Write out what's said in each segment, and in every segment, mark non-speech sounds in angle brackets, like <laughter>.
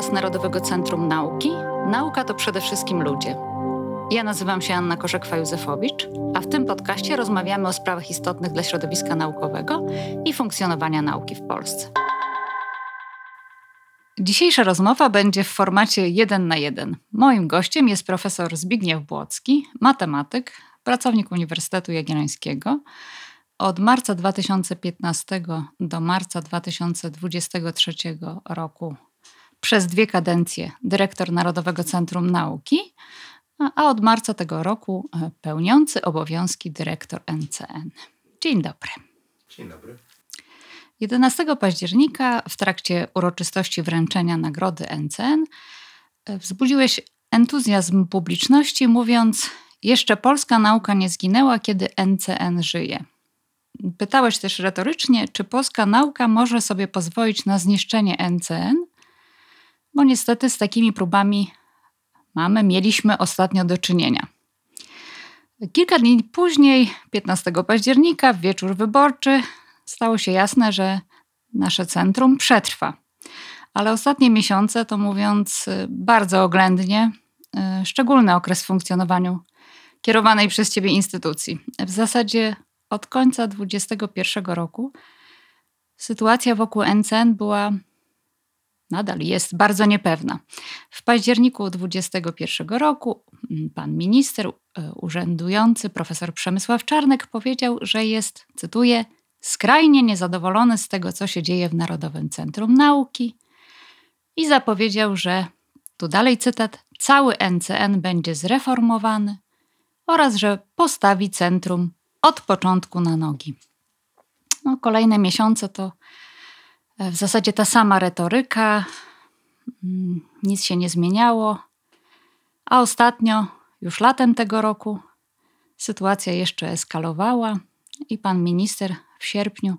podcast Narodowego Centrum Nauki. Nauka to przede wszystkim ludzie. Ja nazywam się Anna Korzekwa-Józefowicz, a w tym podcaście rozmawiamy o sprawach istotnych dla środowiska naukowego i funkcjonowania nauki w Polsce. Dzisiejsza rozmowa będzie w formacie jeden na jeden. Moim gościem jest profesor Zbigniew Błocki, matematyk, pracownik Uniwersytetu Jagiellońskiego. Od marca 2015 do marca 2023 roku przez dwie kadencje dyrektor Narodowego Centrum Nauki, a od marca tego roku e, pełniący obowiązki dyrektor NCN. Dzień dobry. Dzień dobry. 11 października w trakcie uroczystości wręczenia nagrody NCN e, wzbudziłeś entuzjazm publiczności, mówiąc: Jeszcze polska nauka nie zginęła, kiedy NCN żyje. Pytałeś też retorycznie, czy polska nauka może sobie pozwolić na zniszczenie NCN, bo niestety z takimi próbami mamy, mieliśmy ostatnio do czynienia. Kilka dni później, 15 października, w wieczór wyborczy, stało się jasne, że nasze centrum przetrwa. Ale ostatnie miesiące, to mówiąc y, bardzo oględnie, y, szczególny okres w funkcjonowaniu kierowanej przez Ciebie instytucji. W zasadzie od końca 2021 roku sytuacja wokół NCN była nadal jest bardzo niepewna. W październiku 2021 roku mm, pan minister e, urzędujący profesor Przemysław Czarnek powiedział, że jest, cytuję, skrajnie niezadowolony z tego, co się dzieje w Narodowym Centrum Nauki i zapowiedział, że, tu dalej cytat, cały NCN będzie zreformowany oraz że postawi centrum od początku na nogi. No, kolejne miesiące to w zasadzie ta sama retoryka, mm, nic się nie zmieniało, a ostatnio, już latem tego roku, sytuacja jeszcze eskalowała i pan minister w sierpniu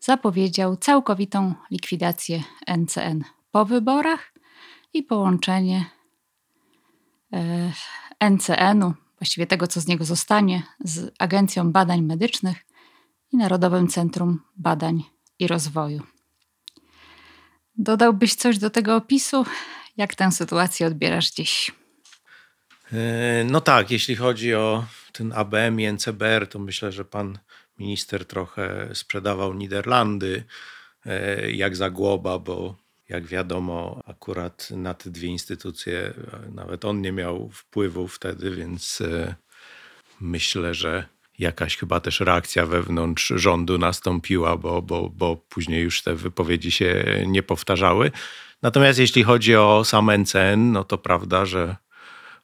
zapowiedział całkowitą likwidację NCN po wyborach i połączenie e, NCN-u, właściwie tego, co z niego zostanie, z Agencją Badań Medycznych i Narodowym Centrum Badań i Rozwoju. Dodałbyś coś do tego opisu? Jak tę sytuację odbierasz dziś? E, no tak, jeśli chodzi o ten ABM i NCBR, to myślę, że pan minister trochę sprzedawał Niderlandy e, jak zagłoba, bo jak wiadomo, akurat na te dwie instytucje e, nawet on nie miał wpływu wtedy, więc myślę, że jakaś chyba też reakcja wewnątrz rządu nastąpiła, bo, bo, bo później już te wypowiedzi się nie powtarzały. Natomiast jeśli chodzi o sam NCN, no to prawda, że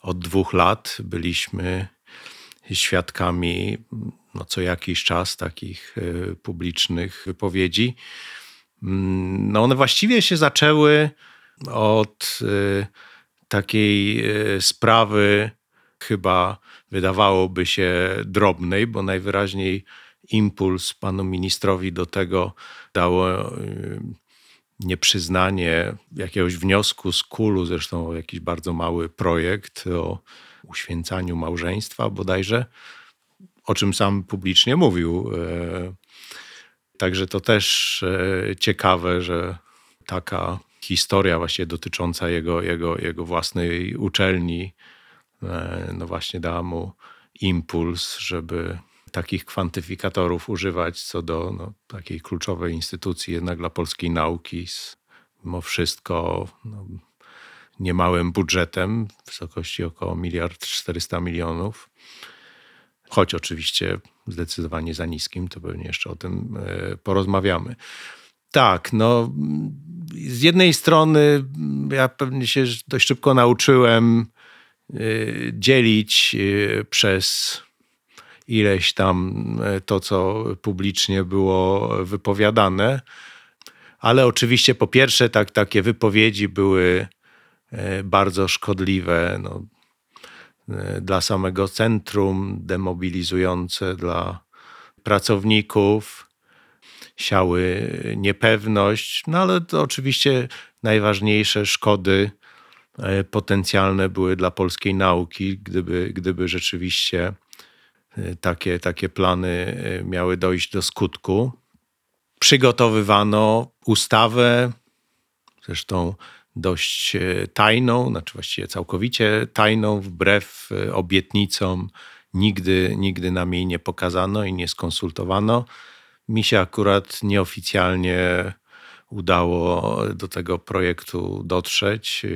od dwóch lat byliśmy świadkami no, co jakiś czas takich e, publicznych wypowiedzi. Mm, no one właściwie się zaczęły od e, takiej e, sprawy chyba wydawałoby się drobnej, bo najwyraźniej impuls panu ministrowi do tego dało y, nieprzyznanie jakiegoś wniosku z kulu, zresztą jakiś bardzo mały projekt o uświęcaniu małżeństwa bodajże, o czym sam publicznie mówił. E, także to też e, ciekawe, że taka historia właśnie dotycząca jego, jego, jego własnej uczelni no właśnie dała mu impuls, żeby takich kwantyfikatorów używać co do no, takiej kluczowej instytucji jednak dla polskiej nauki z mimo wszystko no, niemałym budżetem w wysokości około miliard 400 milionów. Choć oczywiście zdecydowanie za niskim, to pewnie jeszcze o tym e, porozmawiamy. Tak, no z jednej strony ja pewnie się dość szybko nauczyłem dzielić y, przez ileś tam y, to, co publicznie było wypowiadane. Ale oczywiście, po pierwsze, tak, takie wypowiedzi były bardzo szkodliwe no, dla samego centrum, demobilizujące dla pracowników, siały niepewność, no ale to oczywiście najważniejsze szkody potencjalne były dla polskiej nauki, gdyby, gdyby rzeczywiście e, takie, takie plany e, miały dojść do skutku. Przygotowywano ustawę, zresztą dość tajną, znaczy właściwie całkowicie tajną, wbrew obietnicom. Nigdy, nigdy nam jej nie pokazano i nie skonsultowano. Mi się akurat nieoficjalnie udało do tego projektu dotrzeć.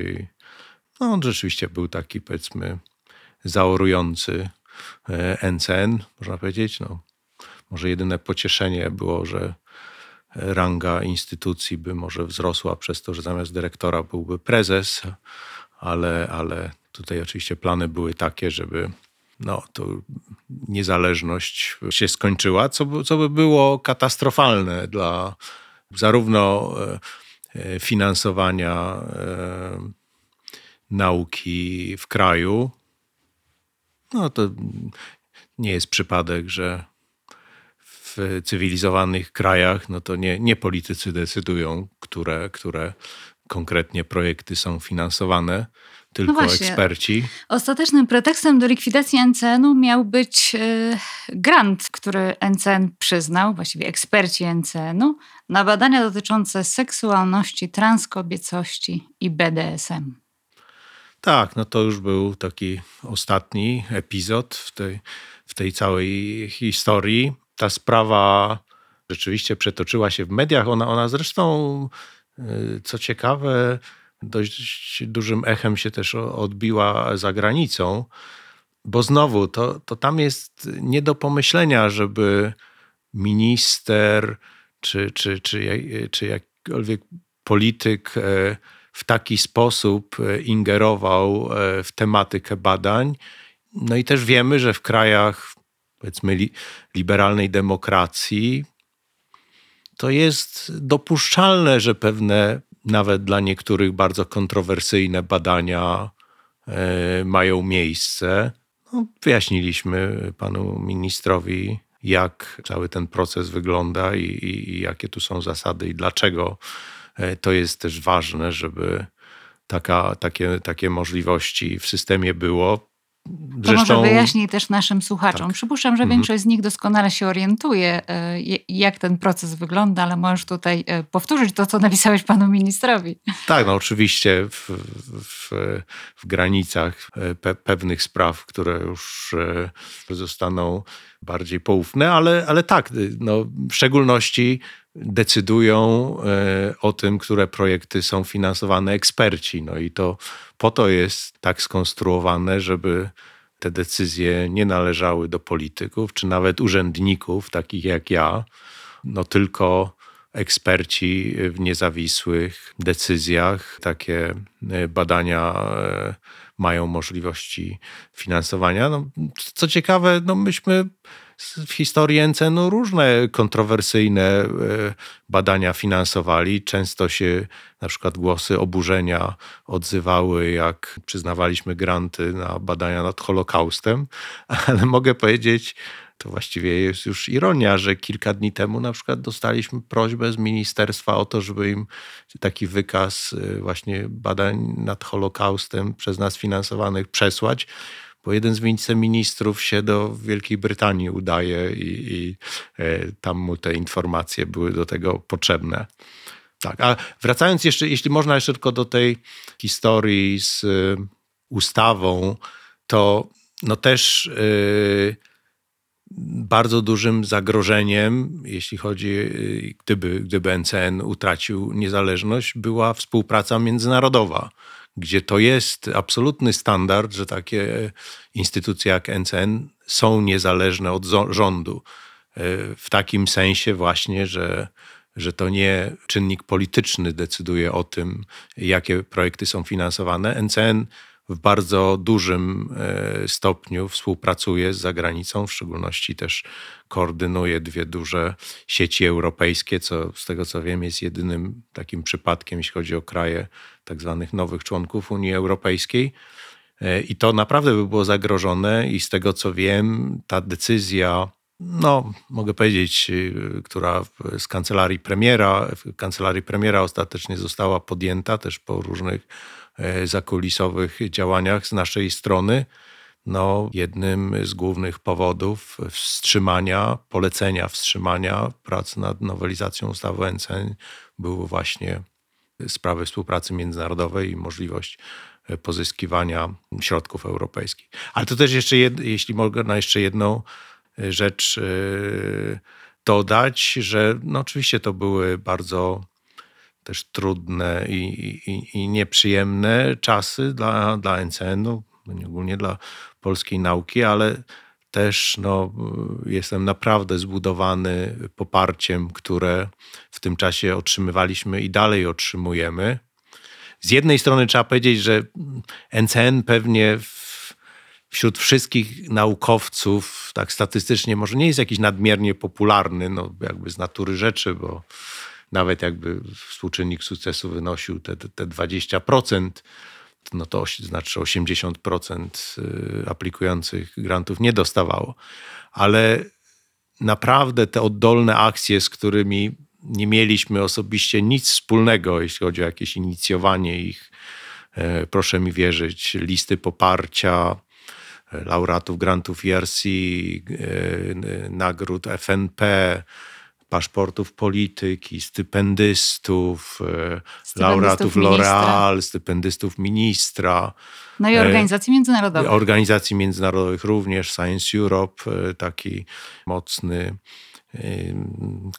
No, on rzeczywiście był taki, powiedzmy, zaorujący NCN, e, można powiedzieć. No, może jedyne pocieszenie było, że ranga instytucji by może wzrosła przez to, że zamiast dyrektora byłby prezes, ale, ale tutaj oczywiście plany były takie, żeby no, to niezależność się skończyła, co, co by było katastrofalne dla zarówno e, e, finansowania nauki w kraju. No to nie jest przypadek, że w cywilizowanych krajach no to nie, nie politycy decydują, które, które konkretnie projekty są finansowane, tylko no eksperci. Ostatecznym pretekstem do likwidacji NCN-u miał być yy, grant, który NCN przyznał, właściwie eksperci NCN-u, na badania dotyczące seksualności, transkobiecości i BDSM. Tak, no to już był taki ostatni epizod w tej, w tej całej historii. Ta sprawa rzeczywiście przetoczyła się w mediach. Ona, ona zresztą, y, co ciekawe, dość dużym echem się też odbiła za granicą, bo znowu to, to tam jest nie do pomyślenia, żeby minister czy, czy, czy, czy jakikolwiek polityk e, w taki sposób e, ingerował e, w tematykę badań. No i też wiemy, że w krajach powiedzmy liberalnej demokracji to jest dopuszczalne, że pewne nawet dla niektórych bardzo kontrowersyjne badania e, mają miejsce. No, wyjaśniliśmy panu ministrowi, jak cały ten proces wygląda i, i, i jakie tu są zasady i dlaczego to jest też ważne, żeby taka, takie, takie możliwości w systemie było. Zresztą... To może wyjaśnij też naszym słuchaczom. Tak. Przypuszczam, że mhm. większość z nich doskonale się orientuje, e, jak ten proces wygląda, ale możesz tutaj e, powtórzyć to, co napisałeś panu ministrowi. Tak, no oczywiście w, w, w granicach pe pewnych spraw, które już zostaną bardziej poufne, ale, ale tak, no, w szczególności decydują e, o tym, które projekty są finansowane eksperci. No i to po to jest tak skonstruowane, żeby te decyzje nie należały do polityków, czy nawet urzędników, takich jak ja, no tylko eksperci w niezawisłych decyzjach takie e, badania e, mają możliwości finansowania. No, co ciekawe, no myśmy w historii NCN-u różne kontrowersyjne e, badania finansowali. Często się na przykład głosy oburzenia odzywały, jak przyznawaliśmy granty na badania nad Holokaustem, <laughs> ale mogę powiedzieć, to właściwie jest już ironia, że kilka dni temu na przykład dostaliśmy prośbę z ministerstwa o to, żeby im taki wykaz e, właśnie badań nad Holokaustem przez nas finansowanych przesłać bo jeden z wiceministrów się do Wielkiej Brytanii udaje i, i e, tam mu te informacje były do tego potrzebne. Tak, a wracając jeszcze, jeśli można jeszcze tylko do tej historii z y, ustawą, to no też y, bardzo dużym zagrożeniem, jeśli chodzi, gdyby, gdyby NCN utracił niezależność, była współpraca międzynarodowa gdzie to jest absolutny standard, że takie instytucje jak NCN są niezależne od rządu. E, w takim sensie właśnie, że, że to nie czynnik polityczny decyduje o tym, jakie projekty są finansowane. NCN w bardzo dużym e, stopniu współpracuje z zagranicą, w szczególności też koordynuje dwie duże sieci europejskie, co z tego co wiem jest jedynym takim przypadkiem, jeśli chodzi o kraje tak zwanych nowych członków Unii Europejskiej. E, I to naprawdę by było zagrożone, i z tego co wiem, ta decyzja, no mogę powiedzieć, e, która z kancelarii premiera, w kancelarii premiera ostatecznie została podjęta też po różnych zakulisowych działaniach z naszej strony. No, jednym z głównych powodów wstrzymania, polecenia wstrzymania prac nad nowelizacją ustawy NCN był właśnie sprawy współpracy międzynarodowej i możliwość pozyskiwania środków europejskich. Ale to też jeszcze, jed, jeśli mogę na jeszcze jedną rzecz dodać, że no oczywiście to były bardzo też trudne i, i, i nieprzyjemne czasy dla, dla NCN-u, ogólnie dla polskiej nauki, ale też no, jestem naprawdę zbudowany poparciem, które w tym czasie otrzymywaliśmy i dalej otrzymujemy. Z jednej strony trzeba powiedzieć, że NCN pewnie w, wśród wszystkich naukowców, tak statystycznie, może nie jest jakiś nadmiernie popularny, no jakby z natury rzeczy, bo nawet jakby współczynnik sukcesu wynosił te, te, te 20%, no to znaczy 80% y, aplikujących grantów nie dostawało. Ale naprawdę te oddolne akcje, z którymi nie mieliśmy osobiście nic wspólnego, jeśli chodzi o jakieś inicjowanie ich, e, proszę mi wierzyć, listy poparcia, e, laureatów grantów ERC, e, nagród FNP, paszportów polityki, stypendystów, e, stypendystów laureatów L'Oreal, stypendystów ministra. No i organizacji międzynarodowych. Organizacji międzynarodowych również, Science Europe, e, taki mocny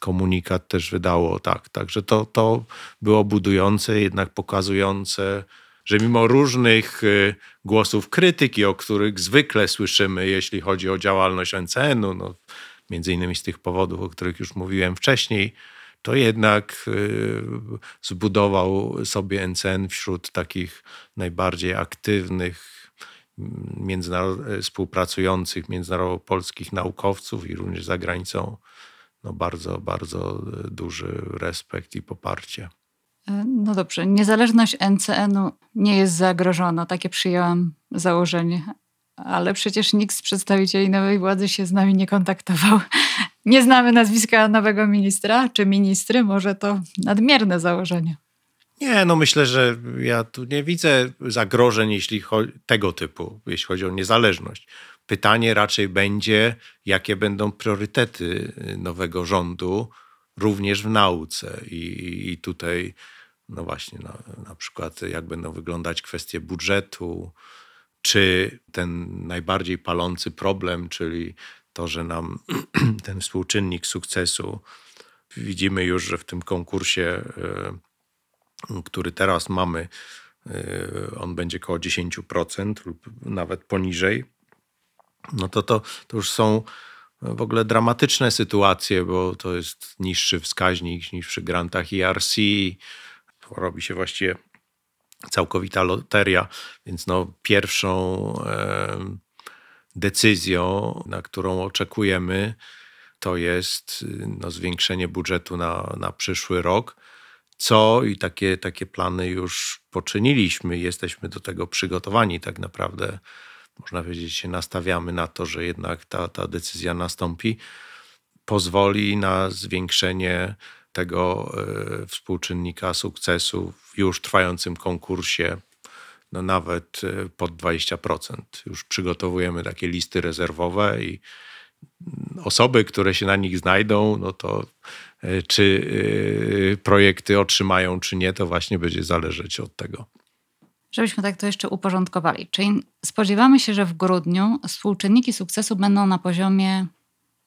komunikat też wydało. Tak, także to, to było budujące, jednak pokazujące, że mimo różnych e, głosów krytyki, o których zwykle słyszymy, jeśli chodzi o działalność NCN-u, no, między innymi z tych powodów, o których już mówiłem wcześniej, to jednak y, zbudował sobie NCN wśród takich najbardziej aktywnych, międzynarod współpracujących międzynarodo-polskich naukowców i również za granicą no bardzo, bardzo duży respekt i poparcie. E, no dobrze, niezależność NCN-u nie jest zagrożona, takie przyjęłam założenie ale przecież nikt z przedstawicieli nowej władzy się z nami nie kontaktował. <laughs> Nie znamy nazwiska nowego ministra czy ministry, może to nadmierne założenie. Nie, no myślę, że ja tu nie widzę zagrożeń jeśli chodzi, tego typu, jeśli chodzi o niezależność. Pytanie raczej będzie, jakie będą priorytety nowego rządu, również w nauce. I, i tutaj, no właśnie, no, na przykład, jak będą wyglądać kwestie budżetu, czy ten najbardziej palący problem, czyli to, że nam <clears throat> ten współczynnik sukcesu, widzimy już, że w tym konkursie, e, który teraz mamy, e, on będzie około 10% lub nawet poniżej, no to, to, to już są w ogóle dramatyczne sytuacje, bo to jest niższy wskaźnik niż przy grantach ERC. Robi się właściwie całkowita loteria, więc no pierwszą e, decyzją, na którą oczekujemy, to jest no, zwiększenie budżetu na, na przyszły rok. Co i takie, takie plany już poczyniliśmy, jesteśmy do tego przygotowani. Tak naprawdę, można powiedzieć, się nastawiamy na to, że jednak ta, ta decyzja nastąpi. Pozwoli na zwiększenie tego e, współczynnika sukcesu w już trwającym konkursie no nawet e, pod 20%. Już przygotowujemy takie listy rezerwowe i osoby, które się na nich znajdą, no to e, czy projekty otrzymają, czy nie, to właśnie będzie zależeć od tego. Żebyśmy tak to jeszcze uporządkowali. Czyli spodziewamy się, że w grudniu współczynniki sukcesu będą na poziomie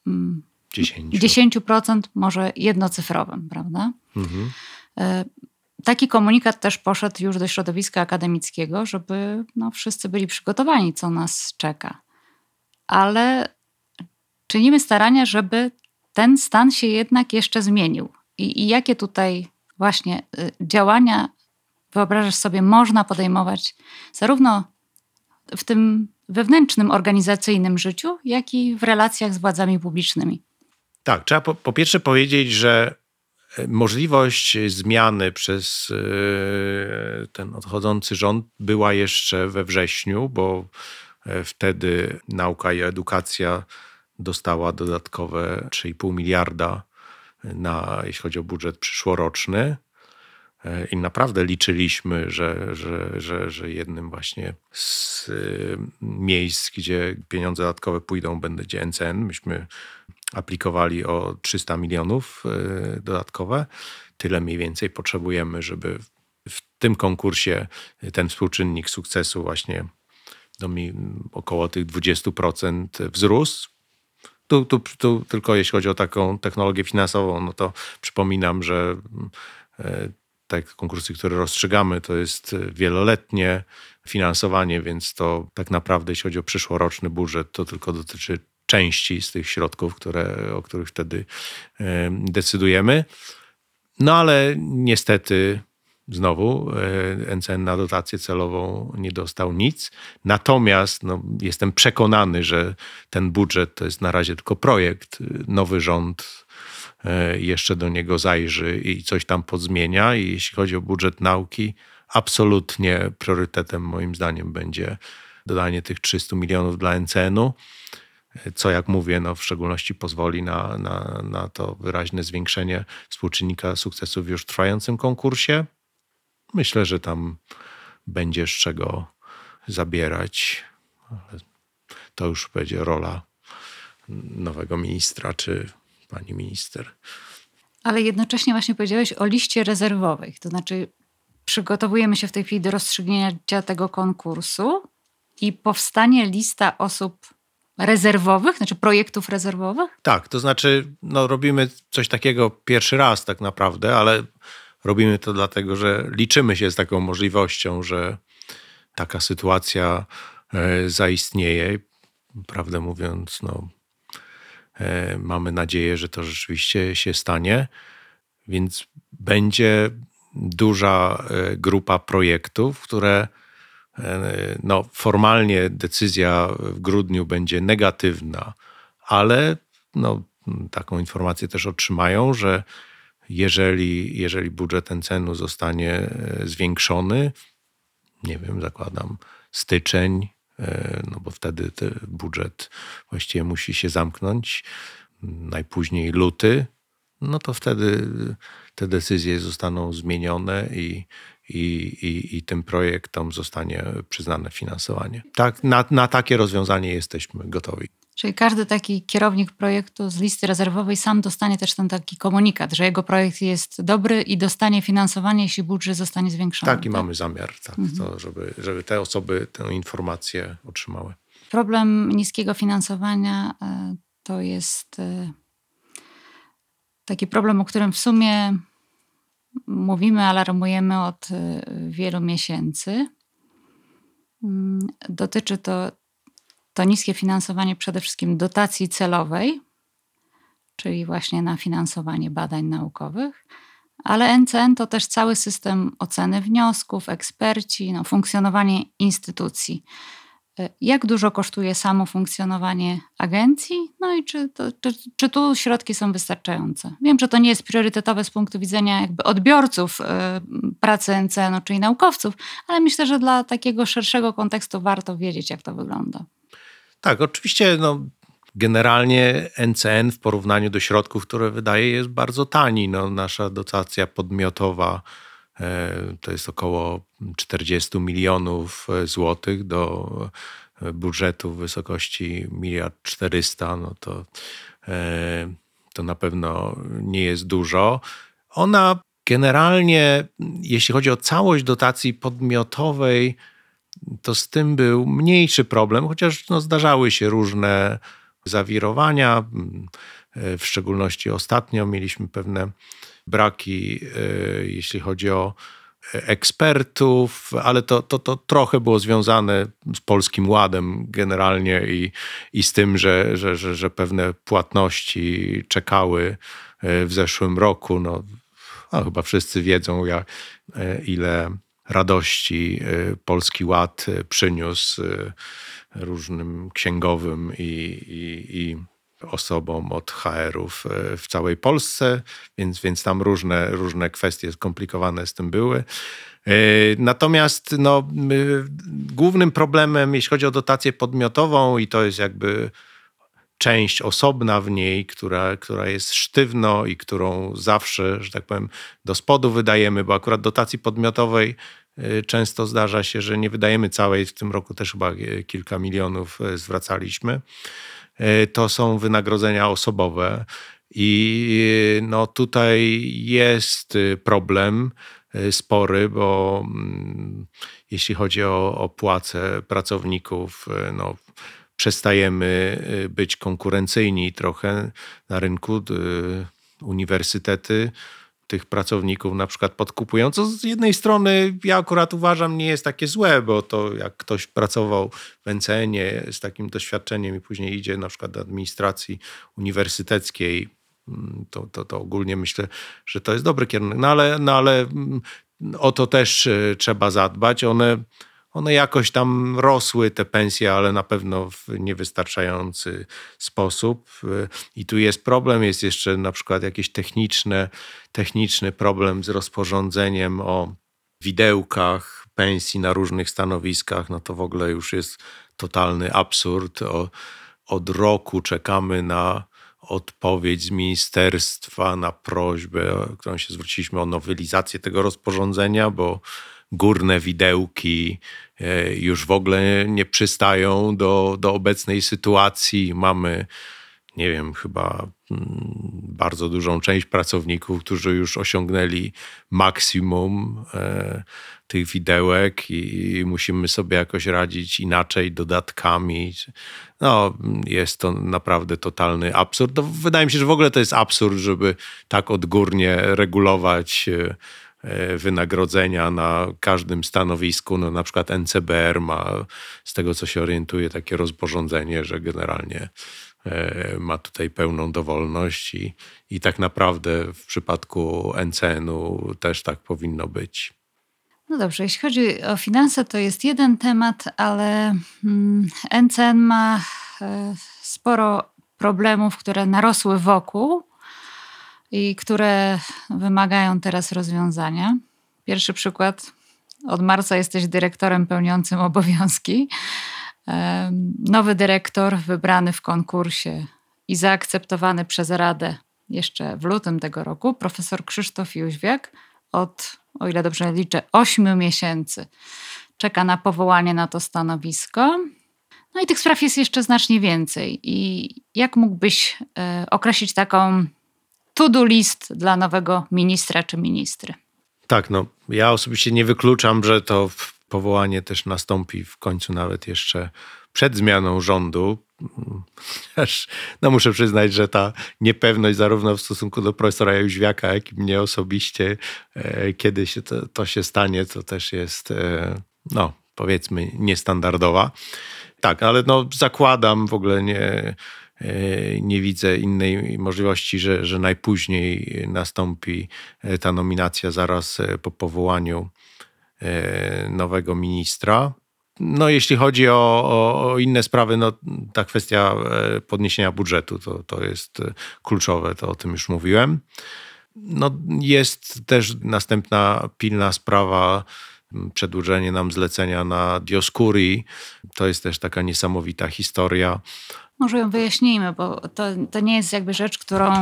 mm, 10. 10% może jednocyfrowym, prawda? Mhm. E, taki komunikat też poszedł już do środowiska akademickiego, żeby no, wszyscy byli przygotowani, co nas czeka. Ale czynimy starania, żeby ten stan się jednak jeszcze zmienił. I, i jakie tutaj właśnie y, działania, wyobrażasz sobie, można podejmować zarówno w tym wewnętrznym, organizacyjnym życiu, jak i w relacjach z władzami publicznymi? Tak, trzeba po, po pierwsze powiedzieć, że e, możliwość zmiany przez e, ten odchodzący rząd była jeszcze we wrześniu, bo e, wtedy nauka i edukacja dostała dodatkowe 3,5 miliarda na, jeśli chodzi o budżet przyszłoroczny. I naprawdę liczyliśmy, że, że, że, że jednym właśnie z miejsc, gdzie pieniądze dodatkowe pójdą, będzie NCN. Myśmy aplikowali o 300 milionów e, dodatkowe. Tyle mniej więcej potrzebujemy, żeby w tym konkursie ten współczynnik sukcesu właśnie do mi około tych 20% wzrósł. Tu, tu, tu tylko jeśli chodzi o taką technologię finansową, no to przypominam, że e, te konkursy, które rozstrzygamy, to jest wieloletnie finansowanie, więc to tak naprawdę, jeśli chodzi o przyszłoroczny budżet, to tylko dotyczy części z tych środków, które, o których wtedy decydujemy. No ale niestety znowu NCN e, na dotację celową nie dostał nic. Natomiast no, jestem przekonany, że ten budżet to jest na razie tylko projekt. Nowy rząd e, jeszcze do niego zajrzy i coś tam podzmienia. I jeśli chodzi o budżet nauki, absolutnie priorytetem moim zdaniem będzie dodanie tych 300 milionów dla NCN-u co jak mówię, no w szczególności pozwoli na, na, na to wyraźne zwiększenie współczynnika sukcesu w już trwającym konkursie. Myślę, że tam będzie z czego zabierać. To już będzie rola nowego ministra czy pani minister. Ale jednocześnie właśnie powiedziałeś o liście rezerwowej. To znaczy, przygotowujemy się w tej chwili do rozstrzygnięcia tego konkursu i powstanie lista osób rezerwowych, znaczy projektów rezerwowych? Tak, to znaczy no, robimy coś takiego pierwszy raz tak naprawdę, ale robimy to dlatego, że liczymy się z taką możliwością, że taka sytuacja e, zaistnieje. Prawdę mówiąc, no, e, mamy nadzieję, że to rzeczywiście się stanie, więc będzie duża e, grupa projektów, które no, formalnie decyzja w grudniu będzie negatywna, ale no, taką informację też otrzymają, że jeżeli, jeżeli budżet NCN-u zostanie e, zwiększony, nie wiem, zakładam styczeń, e, no bo wtedy ten budżet właściwie musi się zamknąć, najpóźniej luty, no to wtedy te decyzje zostaną zmienione i, i, i, i tym projektom zostanie przyznane finansowanie. Tak, na, na takie rozwiązanie jesteśmy gotowi. Czyli każdy taki kierownik projektu z listy rezerwowej sam dostanie też ten taki komunikat, że jego projekt jest dobry i dostanie finansowanie, jeśli budżet zostanie zwiększony. Taki tak? mamy zamiar, tak, mhm. to, żeby, żeby te osoby tę informację otrzymały. Problem niskiego finansowania e, to jest e, taki problem, o którym w sumie mówimy, alarmujemy od y, wielu miesięcy. Mm, dotyczy to, to niskie finansowanie przede wszystkim dotacji celowej, czyli właśnie na finansowanie badań naukowych, ale NCN to też cały system oceny wniosków, eksperci, no, funkcjonowanie instytucji. Jak dużo kosztuje samo funkcjonowanie agencji? No i czy, to, czy, czy, tu środki są wystarczające? Wiem, że to nie jest priorytetowe z punktu widzenia jakby odbiorców e, pracy NCN, czyli naukowców, ale myślę, że dla takiego szerszego kontekstu warto wiedzieć, jak to wygląda. Tak, oczywiście no, generalnie NCN w porównaniu do środków, które wydaje, jest bardzo tani. No, nasza dotacja podmiotowa E, to jest około 40 milionów e, złotych do e, budżetu w wysokości miliard 400, no to, to na pewno nie jest dużo. Ona generalnie, jeśli chodzi o całość dotacji podmiotowej, to z tym był mniejszy problem, chociaż no, zdarzały się różne zawirowania. W szczególności ostatnio mieliśmy pewne braki, e, jeśli chodzi o ekspertów, ale to, to, to trochę było związane z Polskim Ładem generalnie i, i z tym, że, że, że, że pewne płatności czekały e, w zeszłym roku. No, no chyba wszyscy wiedzą, jak, ile radości Polski Ład przyniósł różnym księgowym i, i, i osobom od HR-ów e, w całej Polsce, więc, więc tam różne, różne kwestie skomplikowane z tym były. E, natomiast no, głównym problemem, jeśli chodzi o dotację podmiotową, i to jest jakby część osobna w niej, która, która jest sztywno i którą zawsze, że tak powiem, do spodu wydajemy, bo akurat dotacji podmiotowej e, często zdarza się, że nie wydajemy całej, w tym roku też chyba kilka milionów zwracaliśmy. E, to są wynagrodzenia osobowe. I no tutaj jest y, problem, spory, bo mm, jeśli chodzi o, o płace pracowników, no, przestajemy być konkurencyjni trochę na rynku. Uniwersytety tych pracowników na przykład podkupują, co z jednej strony ja akurat uważam nie jest takie złe, bo to jak ktoś pracował w ncn z takim doświadczeniem i później idzie na przykład do administracji uniwersyteckiej, mm, to, to, to ogólnie myślę, że to jest dobry kierunek. No ale, no ale mm, o to też e, trzeba zadbać. One one jakoś tam rosły, te pensje, ale na pewno w niewystarczający sposób. I tu jest problem, jest jeszcze na przykład jakiś techniczny, techniczny problem z rozporządzeniem o widełkach pensji na różnych stanowiskach. No to w ogóle już jest totalny absurd. O, od roku czekamy na odpowiedź z ministerstwa na prośbę, którą się zwróciliśmy o nowelizację tego rozporządzenia, bo górne widełki już w ogóle nie przystają do, do obecnej sytuacji. Mamy, nie wiem, chyba mm, bardzo dużą część pracowników, którzy już osiągnęli maksimum e, tych widełek i musimy sobie jakoś radzić inaczej, dodatkami. No, jest to naprawdę totalny absurd. To wydaje mi się, że w ogóle to jest absurd, żeby tak odgórnie regulować e, E, wynagrodzenia na każdym stanowisku. No, na przykład NCBR ma, z tego co się orientuje, takie rozporządzenie, że generalnie e, ma tutaj pełną dowolność i, i tak naprawdę w przypadku NCN-u też tak powinno być. No dobrze, jeśli chodzi o finanse, to jest jeden temat, ale NCN mm, ma e, sporo problemów, które narosły wokół i które wymagają teraz rozwiązania. Pierwszy przykład. Od marca jesteś dyrektorem pełniącym obowiązki. Nowy dyrektor wybrany w konkursie i zaakceptowany przez Radę jeszcze w lutym tego roku, profesor Krzysztof Jóźwiak, od, o ile dobrze liczę, 8 miesięcy czeka na powołanie na to stanowisko. No i tych spraw jest jeszcze znacznie więcej. I jak mógłbyś e, określić taką to-do list dla nowego ministra czy ministry. Tak, no ja osobiście nie wykluczam, że to powołanie też nastąpi w końcu nawet jeszcze przed zmianą rządu. Aż, no muszę przyznać, że ta niepewność zarówno w stosunku do profesora Jóźwiaka, jak i mnie osobiście, e, kiedy się to, to, się stanie, to też jest, e, no powiedzmy, niestandardowa. Tak, ale no zakładam w ogóle nie nie widzę innej możliwości, że, że najpóźniej nastąpi e, ta nominacja zaraz e, po powołaniu nowego ministra. No, jeśli chodzi o, o, o, inne sprawy, no, ta kwestia podniesienia budżetu to, to jest kluczowe, to o tym już mówiłem. No, jest też następna pilna sprawa, przedłużenie nam zlecenia na Dioskuri. To jest też taka niesamowita historia może ją wyjaśnijmy, bo to, to nie jest jakby rzecz, którą,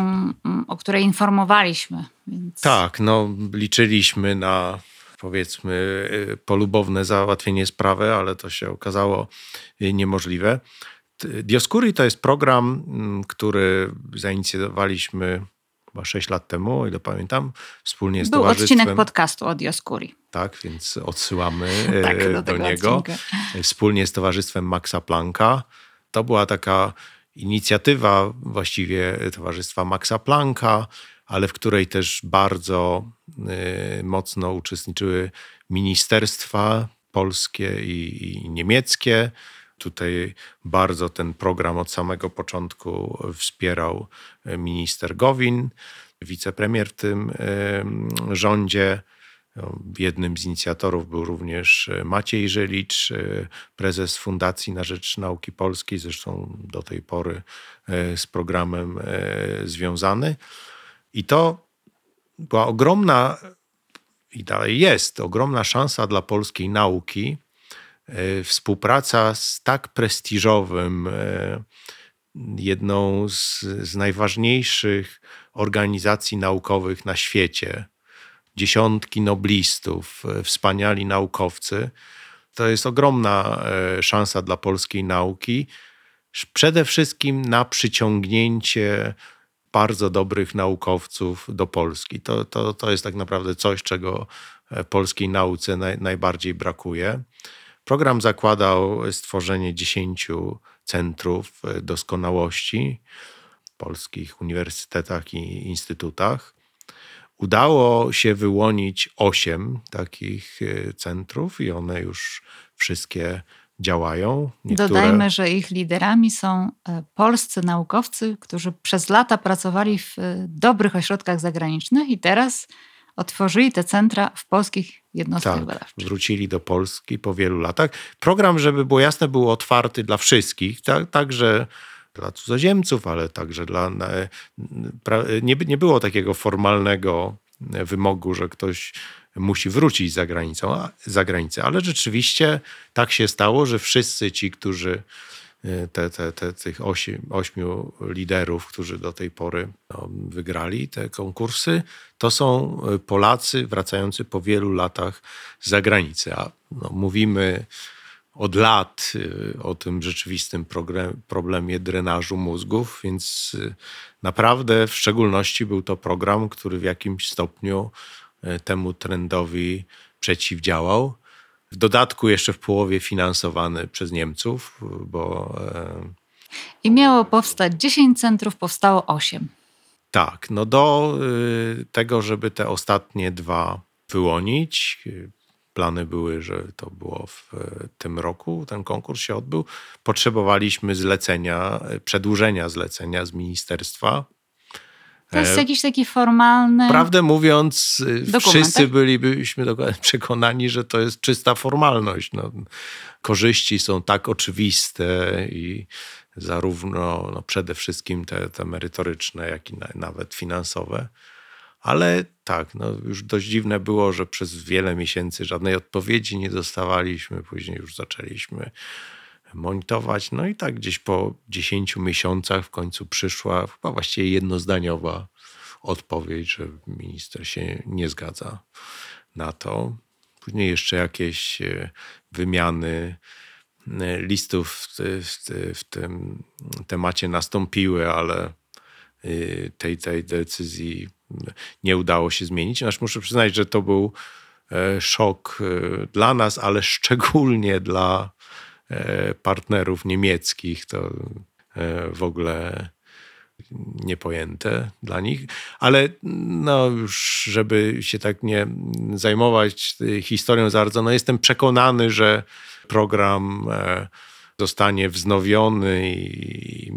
o której informowaliśmy. Więc... Tak, no liczyliśmy na powiedzmy y, polubowne załatwienie sprawy, ale to się okazało y, niemożliwe. Dioscuri to jest program, mm, który zainicjowaliśmy chyba 6 lat temu, o ile pamiętam, wspólnie z Był towarzystwem. odcinek podcastu o Dioscuri. Tak, więc odsyłamy <laughs> tak, do, do niego. Odcinka. Wspólnie z Towarzystwem Maxa Plancka to była taka inicjatywa właściwie Towarzystwa Maxa Plancka, ale w której też bardzo y, mocno uczestniczyły ministerstwa polskie i, i niemieckie. Tutaj bardzo ten program od samego początku wspierał minister Gowin, wicepremier w tym y, rządzie. No, jednym z inicjatorów był również e, Maciej Żylicz, e, prezes Fundacji na Rzecz Nauki Polskiej, zresztą do tej pory e, z programem związany. I to była ogromna, i dalej jest, ogromna szansa dla polskiej nauki. Współpraca z tak prestiżowym, jedną z, z najważniejszych organizacji naukowych na świecie, dziesiątki noblistów, e, wspaniali naukowcy. To jest ogromna e, szansa dla polskiej nauki. Przede wszystkim na przyciągnięcie bardzo dobrych naukowców do Polski. To, to, to jest tak naprawdę coś, czego polskiej nauce naj, najbardziej brakuje. Program zakładał stworzenie dziesięciu centrów doskonałości w polskich uniwersytetach i instytutach. Udało się wyłonić osiem takich centrów i one już wszystkie działają. Niektóre... Dodajmy, że ich liderami są e, polscy naukowcy, którzy przez lata pracowali w e, dobrych ośrodkach zagranicznych i teraz otworzyli te centra w polskich jednostkach tak, badawczych. Wrócili do Polski po wielu latach. Program, żeby było jasne, był otwarty dla wszystkich, tak, także dla cudzoziemców, ale także dla. Nie, nie było takiego formalnego wymogu, że ktoś musi wrócić za, granicą, za granicę. Ale rzeczywiście tak się stało, że wszyscy ci, którzy e, te, te, te, tych osi, ośmiu liderów, którzy do tej pory no, wygrali te konkursy, to są e, Polacy wracający po wielu latach z zagranicy. A no, mówimy od lat e, o tym rzeczywistym problemie drenażu mózgów, więc naprawdę w szczególności był to program, który w jakimś stopniu E, temu trendowi przeciwdziałał. W dodatku jeszcze w połowie finansowany przez Niemców, bo. E, I miało powstać 10 centrów, powstało 8. Tak, no do tego, żeby te ostatnie dwa wyłonić. Plany były, że to było w tym roku, ten konkurs się odbył. Potrzebowaliśmy zlecenia, przedłużenia zlecenia z ministerstwa to jest e, jakiś taki formalny. Prawdę mówiąc, dokument, wszyscy tak? bylibyśmy <laughs> przekonani, że to jest czysta formalność. No, korzyści są tak oczywiste i zarówno no, przede wszystkim te, te merytoryczne, jak i na, nawet finansowe. Ale tak, no już dość dziwne było, że przez wiele miesięcy żadnej odpowiedzi nie dostawaliśmy. Później już zaczęliśmy monitorować. No i tak gdzieś po 10 miesiącach w końcu przyszła chyba właściwie jednozdaniowa odpowiedź, że minister się nie zgadza na to. Później jeszcze jakieś e, wymiany e, listów w, w, w tym temacie nastąpiły, ale e, tej, tej decyzji nie udało się zmienić. Aż muszę przyznać, że to był szok dla nas, ale szczególnie <laughs> dla E, partnerów niemieckich, to e, w ogóle niepojęte dla nich, ale no już, żeby się tak nie zajmować historią za bardzo, no jestem przekonany, że program e, zostanie wznowiony i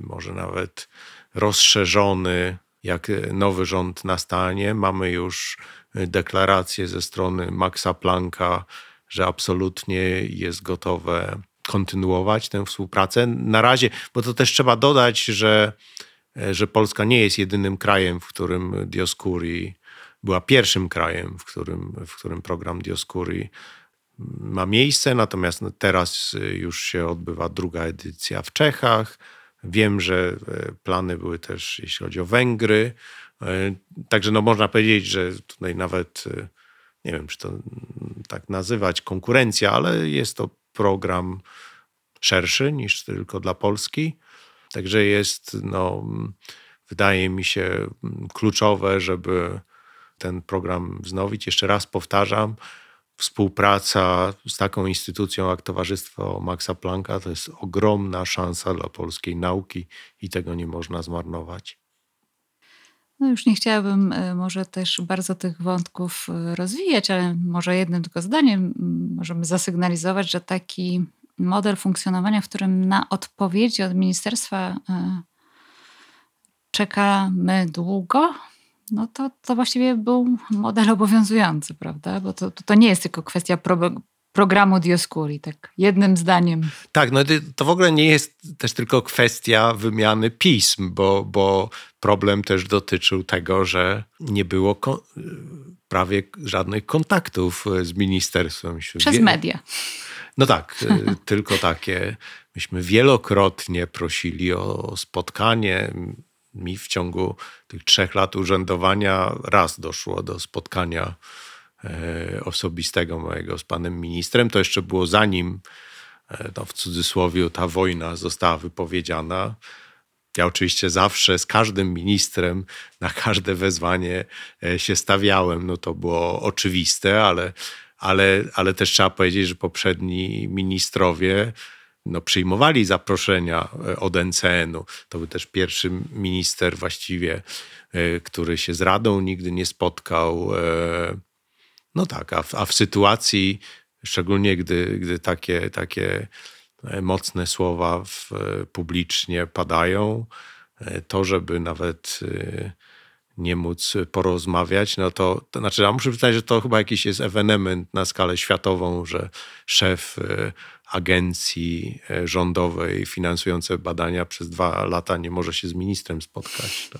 może nawet rozszerzony, jak nowy rząd nastanie. Mamy już deklarację ze strony Maxa Plancka, że absolutnie jest gotowe kontynuować tę współpracę. Na razie, bo to też trzeba dodać, że, że Polska nie jest jedynym krajem, w którym Dioscuri była pierwszym krajem, w którym, w którym program Dioscuri ma miejsce, natomiast teraz już się odbywa druga edycja w Czechach. Wiem, że e, plany były też, jeśli chodzi o Węgry. E, także no można powiedzieć, że tutaj nawet e, nie wiem, czy to tak nazywać konkurencja, ale jest to program szerszy niż tylko dla Polski. Także jest, no, wydaje mi się, kluczowe, żeby ten program wznowić. Jeszcze raz powtarzam, współpraca z taką instytucją jak Towarzystwo Maxa Plancka to jest ogromna szansa dla polskiej nauki i tego nie można zmarnować. No już nie chciałabym e, może też bardzo tych wątków e, rozwijać, ale może jednym tylko zdaniem możemy zasygnalizować, że taki model funkcjonowania, w którym na odpowiedzi od ministerstwa e, czekamy długo, no to, to właściwie był model obowiązujący, prawda? Bo to, to nie jest tylko kwestia programu Dioscuri, tak jednym zdaniem. Tak, no to w ogóle nie jest też tylko kwestia wymiany pism, bo, bo problem też dotyczył tego, że nie było prawie żadnych kontaktów z ministerstwem. Przez media. No tak, y, tylko takie. Myśmy wielokrotnie prosili o spotkanie. Mi w ciągu tych trzech lat urzędowania raz doszło do spotkania E, osobistego mojego z panem ministrem. To jeszcze było zanim, e, no w cudzysłowie, ta wojna została wypowiedziana. Ja oczywiście zawsze z każdym ministrem na każde wezwanie e, się stawiałem. No to było oczywiste, ale, ale, ale też trzeba powiedzieć, że poprzedni ministrowie no, przyjmowali zaproszenia e, od NCN-u. To był też pierwszy minister właściwie, e, który się z Radą nigdy nie spotkał. No tak, a w, a w sytuacji, szczególnie gdy, gdy takie, takie E, mocne słowa w, e, publicznie padają, e, to żeby nawet nie móc porozmawiać, no to, to znaczy, ja muszę przyznać, że to chyba jakiś jest ewenement na skalę światową, że szef agencji rządowej finansującej badania przez dwa lata nie może się z ministrem spotkać.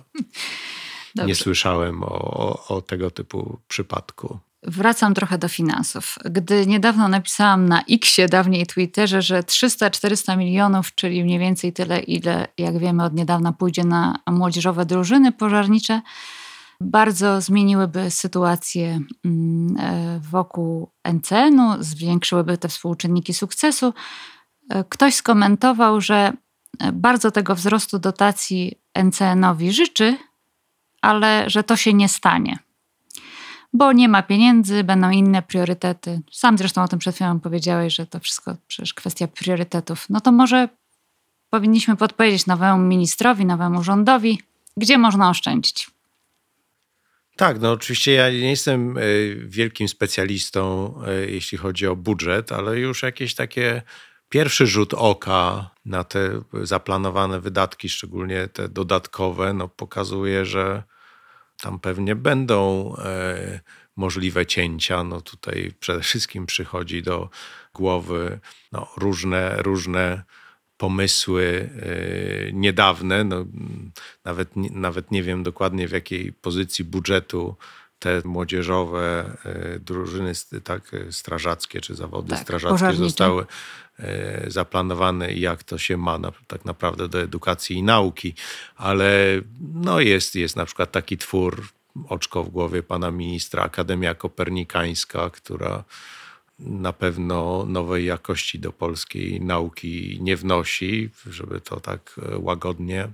<laughs> nie słyszałem o, o, o tego typu przypadku. Wracam trochę do finansów. Gdy niedawno napisałam na Xie, dawniej Twitterze, że 300-400 milionów, czyli mniej więcej tyle, ile jak wiemy od niedawna pójdzie na młodzieżowe drużyny pożarnicze, bardzo zmieniłyby sytuację mm, e, wokół NCN-u, zwiększyłyby te współczynniki sukcesu. E, ktoś skomentował, że e, bardzo tego wzrostu dotacji NCN-owi życzy, ale że to się nie stanie bo nie ma pieniędzy, będą inne priorytety. Sam zresztą o tym przed chwilą powiedziałeś, że to wszystko przecież kwestia priorytetów. No to może powinniśmy podpowiedzieć nowemu ministrowi, nowemu rządowi, gdzie można oszczędzić. Tak, no oczywiście ja nie jestem e, wielkim specjalistą, e, jeśli chodzi o budżet, ale już jakieś takie pierwszy rzut oka na te zaplanowane wydatki, szczególnie te dodatkowe, no pokazuje, że tam pewnie będą e, możliwe cięcia. No tutaj przede wszystkim przychodzi do głowy no, różne, różne pomysły niedawne. No, nawet, nawet nie wiem dokładnie w jakiej pozycji budżetu te młodzieżowe e, drużyny tak, strażackie czy zawody tak, strażackie zostały E, zaplanowane i jak to się ma na, tak naprawdę do edukacji i nauki. Ale no jest, jest na przykład taki twór, oczko w głowie pana ministra, Akademia Kopernikańska, która na pewno nowej jakości do polskiej nauki nie wnosi, żeby to tak e, łagodnie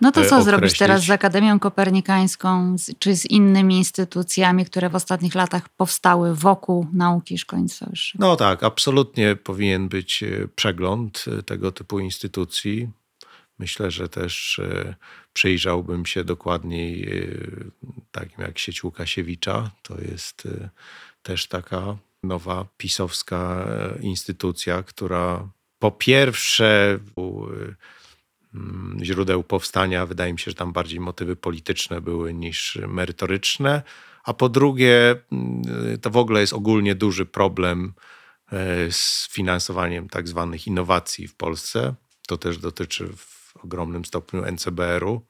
no to co określić. zrobić teraz z Akademią Kopernikańską, czy z innymi instytucjami, które w ostatnich latach powstały wokół nauki szkolnictwa wyższego? No tak, absolutnie powinien być e, przegląd e, tego typu instytucji. Myślę, że też e, przyjrzałbym się dokładniej takim jak sieć Łukasiewicza. To jest też taka nowa pisowska instytucja, która po pierwsze źródeł powstania. Wydaje mi się, że tam bardziej motywy polityczne były niż merytoryczne. A po drugie, mm, to w ogóle jest ogólnie duży problem e, z finansowaniem tak zwanych innowacji w Polsce. To też dotyczy w ogromnym stopniu NCBR-u,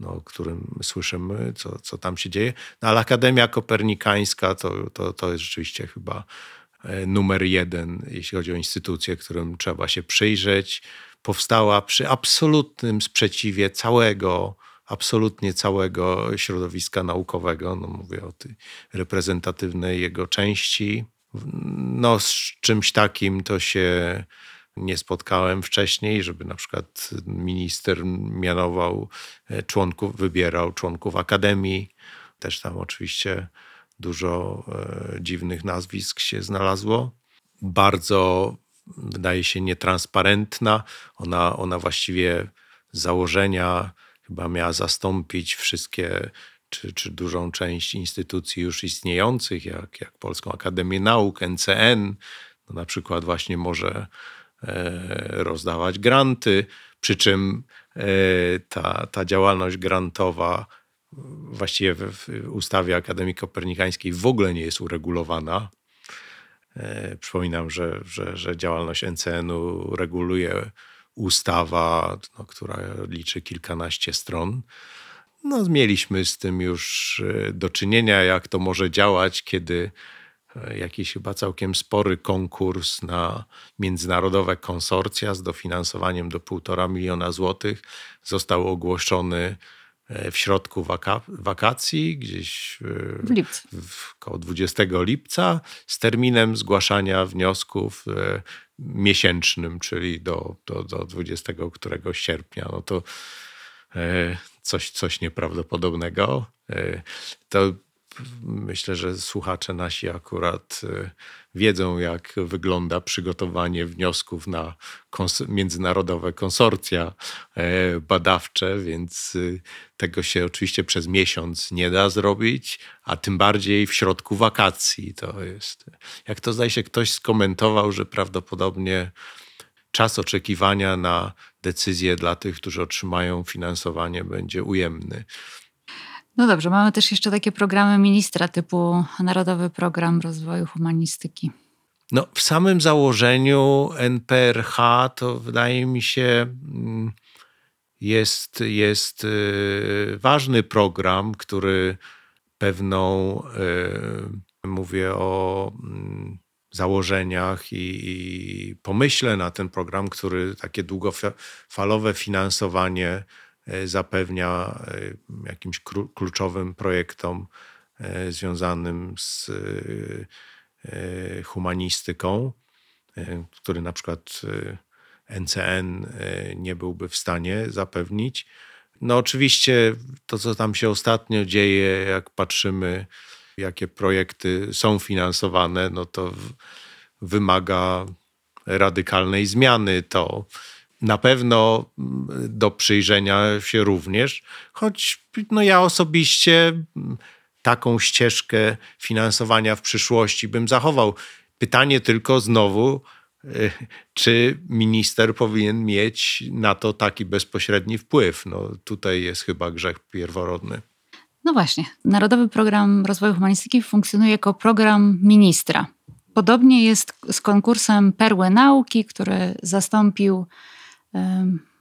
no, o którym słyszymy, co, co tam się dzieje. No, ale Akademia Kopernikańska to, to, to jest rzeczywiście chyba e, numer jeden, jeśli chodzi o instytucje, którym trzeba się przyjrzeć powstała przy absolutnym sprzeciwie całego, absolutnie całego środowiska naukowego. No mówię o tej reprezentatywnej jego części. No, z czymś takim to się nie spotkałem wcześniej, żeby na przykład minister mianował e, członków, wybierał członków akademii. Też tam oczywiście dużo e, dziwnych nazwisk się znalazło. Bardzo wydaje się nietransparentna. Ona, ona właściwie założenia chyba miała zastąpić wszystkie czy, czy dużą część instytucji już istniejących, jak, jak Polską Akademię Nauk, NCN, no na przykład właśnie może e, rozdawać granty, przy czym e, ta, ta działalność grantowa właściwie w, w ustawie Akademii Kopernikańskiej w ogóle nie jest uregulowana. E, przypominam, że, że, że działalność NCN-u reguluje ustawa, no, która liczy kilkanaście stron. No, mieliśmy z tym już e, do czynienia, jak to może działać, kiedy e, jakiś chyba całkiem spory konkurs na międzynarodowe konsorcja z dofinansowaniem do półtora miliona złotych został ogłoszony w środku waka wakacji, gdzieś w lipcu. W, około 20 lipca, z terminem zgłaszania wniosków e, miesięcznym, czyli do, do, do 20 któregoś sierpnia. No to coś, coś nieprawdopodobnego. To myślę, że słuchacze nasi akurat e, wiedzą, jak wygląda przygotowanie wniosków na kons międzynarodowe konsorcja e, badawcze, więc e, tego się oczywiście przez miesiąc nie da zrobić, a tym bardziej w środku wakacji. To jest, jak to zdaje się, ktoś skomentował, że prawdopodobnie czas oczekiwania na decyzję dla tych, którzy otrzymają finansowanie, będzie ujemny. No dobrze, mamy też jeszcze takie programy ministra typu Narodowy Program Rozwoju Humanistyki. No, w samym założeniu NPRH to wydaje mi się mm, jest, jest y, ważny program, który pewną, y, mówię o mm, założeniach i, pomyśle na ten program, który takie długofalowe finansowanie zapewnia e, jakimś kluczowym projektom e, związanym z humanistyką, który na przykład NCN nie byłby w stanie zapewnić. No oczywiście to, co tam się ostatnio dzieje, jak patrzymy, jakie projekty są finansowane, no to wymaga radykalnej zmiany. To na pewno mm, do przyjrzenia się również, choć no ja osobiście mm, taką ścieżkę finansowania w przyszłości bym zachował. Pytanie tylko znowu, y, czy minister powinien mieć na to taki bezpośredni wpływ? No, tutaj jest chyba grzech pierworodny. No właśnie, Narodowy Program Rozwoju Humanistyki funkcjonuje jako program ministra. Podobnie jest z konkursem Perły Nauki, który zastąpił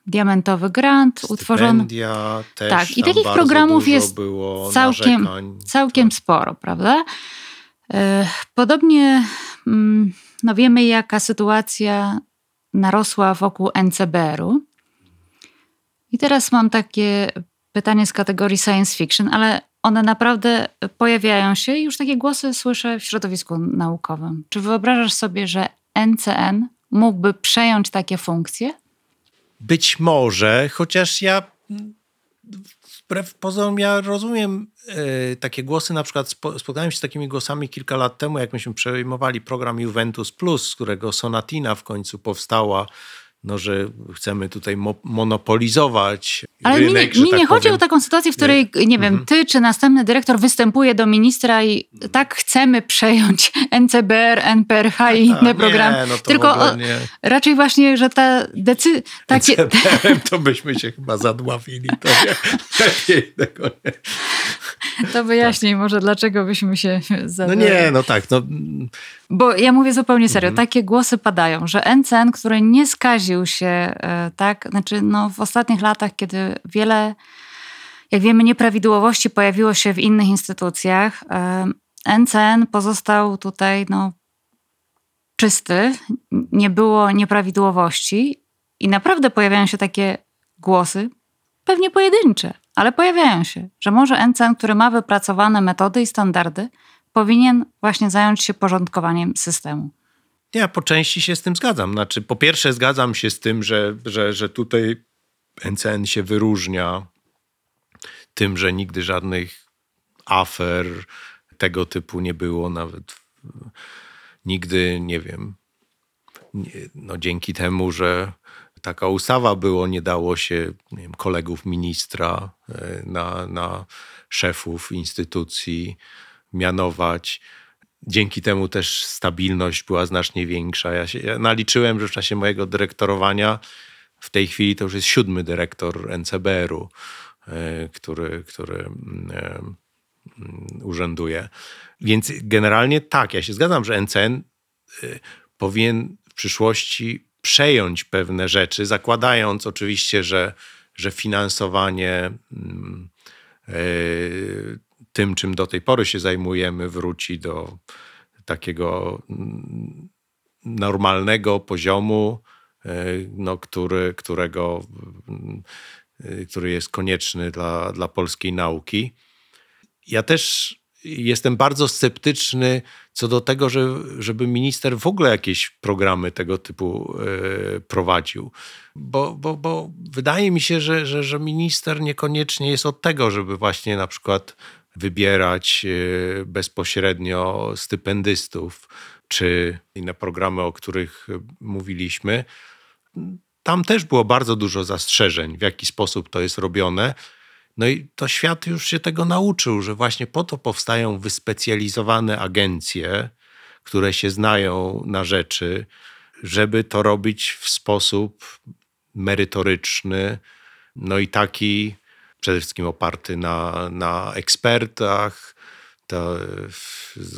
diamentowy grant utworzony. Też tak, i takich programów jest całkiem, całkiem tak. sporo, prawda? E, podobnie mm, no wiemy, jaka sytuacja narosła wokół NCBR-u. I teraz mam takie pytanie z kategorii science fiction, ale one naprawdę pojawiają się i już takie głosy słyszę w środowisku naukowym. Czy wyobrażasz sobie, że NCN mógłby przejąć takie funkcje? Być może, chociaż ja wbrew pozorom ja rozumiem e, takie głosy, na przykład spotkałem się z takimi głosami kilka lat temu, jak myśmy przejmowali program Juventus Plus, z którego Sonatina w końcu powstała no, że chcemy tutaj mo monopolizować Ale rynek, mi, mi tak nie chodzi o taką sytuację, w której, nie, nie wiem, mhm. ty czy następny dyrektor występuje do ministra i tak chcemy przejąć <laughs> NCBR, NPRH i inne programy. Nie, no Tylko nie. raczej właśnie, że ta decyzja... Takie... to byśmy się chyba zadławili. To nie, <laughs> lepiej tego nie. <laughs> To wyjaśnij tak. może, dlaczego byśmy się <laughs> zadławili. No nie, no tak. No. Bo ja mówię zupełnie serio. Mhm. Takie głosy padają, że NCN, który nie skaził się, e, tak, znaczy no, w ostatnich latach, kiedy wiele, jak wiemy, nieprawidłowości pojawiło się w innych instytucjach, NCN pozostał tutaj no, czysty, nie było nieprawidłowości i naprawdę pojawiają się takie głosy, pewnie pojedyncze, ale pojawiają się, że może NCN, który ma wypracowane metody i standardy, powinien właśnie zająć się porządkowaniem systemu. Ja po części się z tym zgadzam. Znaczy, po pierwsze, zgadzam się z tym, że, że, że tutaj NCN się wyróżnia tym, że nigdy żadnych afer tego typu nie było, nawet nigdy, nie wiem, no dzięki temu, że taka ustawa było, nie dało się nie wiem, kolegów ministra e, na, na szefów instytucji mianować. Dzięki temu też stabilność była znacznie większa. Ja, się, ja naliczyłem, że w czasie mojego dyrektorowania w tej chwili to już jest siódmy dyrektor NCBR-u, e, który, który mm, e, urzęduje. Więc generalnie tak, ja się zgadzam, że NCN powinien w przyszłości przejąć pewne rzeczy, zakładając oczywiście, że, że finansowanie mm, tym, czym do tej pory się zajmujemy, wróci do takiego mm, normalnego poziomu, e, no, który, którego, mm, który jest konieczny dla, dla polskiej nauki. Ja też jestem bardzo sceptyczny co do tego, że, żeby minister w ogóle jakieś programy tego typu e, prowadził. Bo, bo, bo wydaje mi się, że, że, że minister niekoniecznie jest od tego, żeby właśnie na przykład wybierać e, bezpośrednio stypendystów czy inne programy, o których mówiliśmy. Tam też było bardzo dużo zastrzeżeń, w jaki sposób to jest robione. No i to świat już się tego nauczył, że właśnie po to powstają wyspecjalizowane agencje, które się znają na rzeczy, żeby to robić w sposób merytoryczny, no i taki przede wszystkim oparty na, na ekspertach. To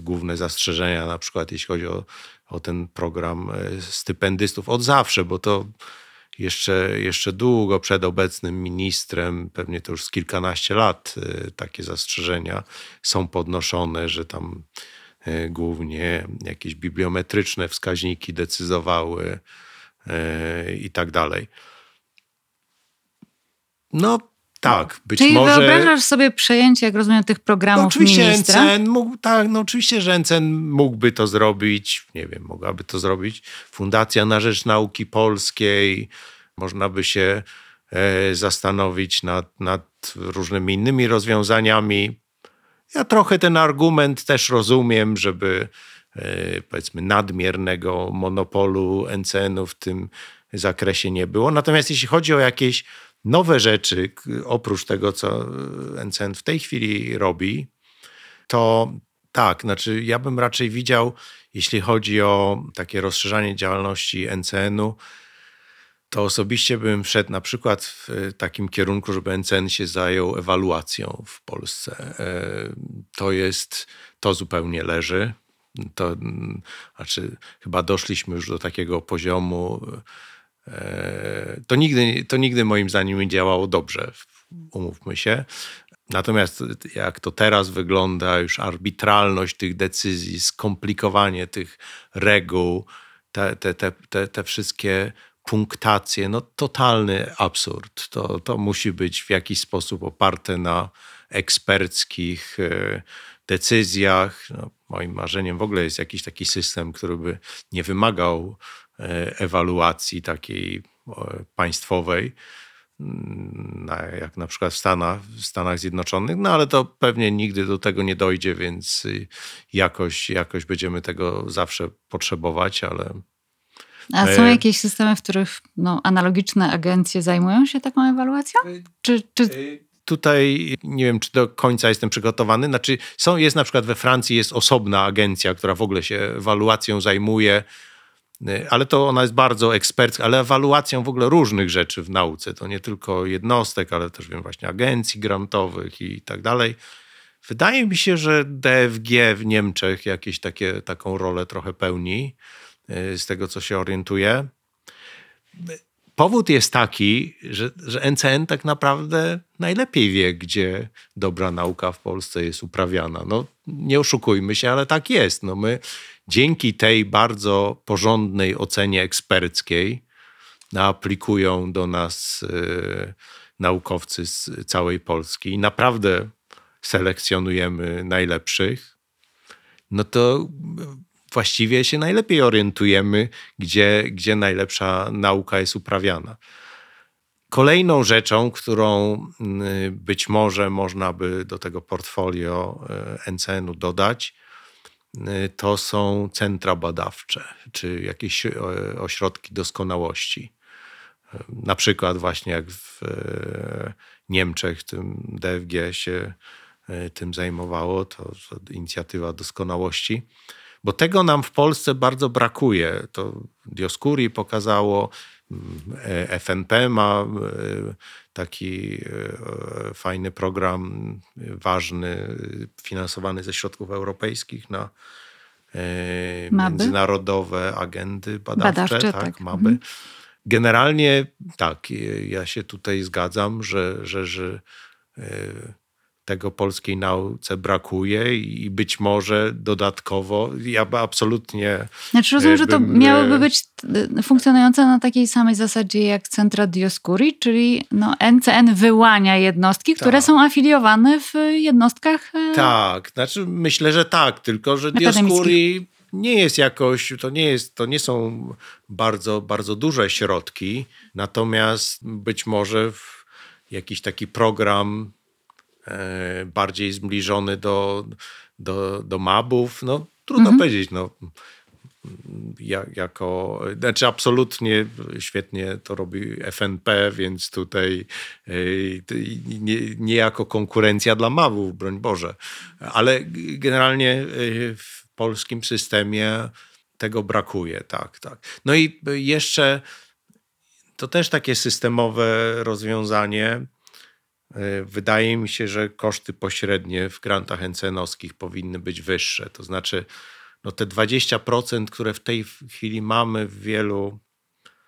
główne zastrzeżenia, na przykład jeśli chodzi o, o ten program e, stypendystów od zawsze, bo to jeszcze, jeszcze długo przed obecnym ministrem, pewnie to już z kilkanaście lat, y, takie zastrzeżenia są podnoszone, że tam y, głównie jakieś bibliometryczne wskaźniki decydowały y, i tak dalej. No tak, być Czyli może... wyobrażasz sobie przejęcie, jak rozumiem, tych programów no, oczywiście ministra? Mógł, tak, no oczywiście, że NCN mógłby to zrobić, nie wiem, mogłaby to zrobić Fundacja na Rzecz Nauki Polskiej, można by się e, zastanowić nad, nad różnymi innymi rozwiązaniami. Ja trochę ten argument też rozumiem, żeby e, powiedzmy nadmiernego monopolu NCN-u w tym zakresie nie było. Natomiast jeśli chodzi o jakieś nowe rzeczy, oprócz tego, co NCN w tej chwili robi, to tak, znaczy ja bym raczej widział, jeśli chodzi o takie rozszerzanie działalności NCN-u, to osobiście bym wszedł na przykład w takim kierunku, żeby NCN się zajął ewaluacją w Polsce. E, to jest, to zupełnie leży. To znaczy, chyba doszliśmy już do takiego poziomu, e, to nigdy, to nigdy moim zdaniem nie działało dobrze, umówmy się. Natomiast jak to teraz wygląda, już arbitralność tych decyzji, skomplikowanie tych reguł, te, te, te, te, wszystkie punktację, no totalny absurd. To, to musi być w jakiś sposób oparte na eksperckich e, decyzjach. No, moim marzeniem w ogóle jest jakiś taki system, który by nie wymagał e, ewaluacji takiej państwowej, mm, jak na przykład w Stanach, w Stanach Zjednoczonych, no ale to pewnie nigdy do tego nie dojdzie, więc jakoś, jakoś będziemy tego zawsze potrzebować, ale a są e, jakieś systemy, w których no, analogiczne agencje zajmują się taką ewaluacją? E, czy, czy... E, tutaj nie wiem, czy do końca jestem przygotowany. Znaczy, są, jest na przykład we Francji jest osobna agencja, która w ogóle się ewaluacją zajmuje, ale to ona jest bardzo ekspercka, ale ewaluacją w ogóle różnych rzeczy w nauce. To nie tylko jednostek, ale też wiem właśnie agencji grantowych i tak dalej. Wydaje mi się, że DFG w Niemczech jakieś takie, taką rolę trochę pełni. Y, z tego co się orientuję. Powód jest taki, że, że NCN tak naprawdę najlepiej wie, gdzie dobra nauka w Polsce jest uprawiana. No, nie oszukujmy się, ale tak jest. No, my dzięki tej bardzo porządnej ocenie eksperckiej aplikują do nas y, naukowcy z całej Polski naprawdę selekcjonujemy najlepszych. No to właściwie się najlepiej orientujemy, gdzie, gdzie najlepsza nauka jest uprawiana. Kolejną rzeczą, którą mm, być może można by do tego portfolio NCN-u dodać, to są centra badawcze, czy jakieś e, ośrodki doskonałości. Na przykład właśnie jak w Niemczech, tym DFG się tym zajmowało, to, to inicjatywa doskonałości bo tego nam w Polsce bardzo brakuje. To Dioscuri pokazało, FNP ma e, taki e, fajny program, ważny, finansowany ze środków europejskich na e, Maby? międzynarodowe agendy badawcze, badawcze tak, tak. MABY. Mhm. Generalnie tak, ja się tutaj zgadzam, że, że, że tego polskiej nauce brakuje i być może dodatkowo, ja absolutnie... Znaczy rozumiem, że to miałoby być funkcjonujące na takiej samej zasadzie jak centra Dioscuri, czyli no, NCN wyłania jednostki, które tak. są afiliowane w jednostkach... Tak, znaczy myślę, że tak, tylko że Dioscuri nie jest jakoś, to nie, jest, to nie są bardzo, bardzo duże środki, natomiast być może jakiś taki program e, bardziej zbliżony do, do, do mabów, no trudno mhm. powiedzieć, no jako, znaczy absolutnie świetnie to robi FNP, więc tutaj e, nie, nie jako konkurencja dla mawów, broń Boże, ale generalnie e, w polskim systemie tego brakuje, tak, tak. No i jeszcze to też takie systemowe rozwiązanie. E, wydaje mi się, że koszty pośrednie w grantach NCN-owskich powinny być wyższe. To znaczy, no te 20%, które w tej chwili mamy w wielu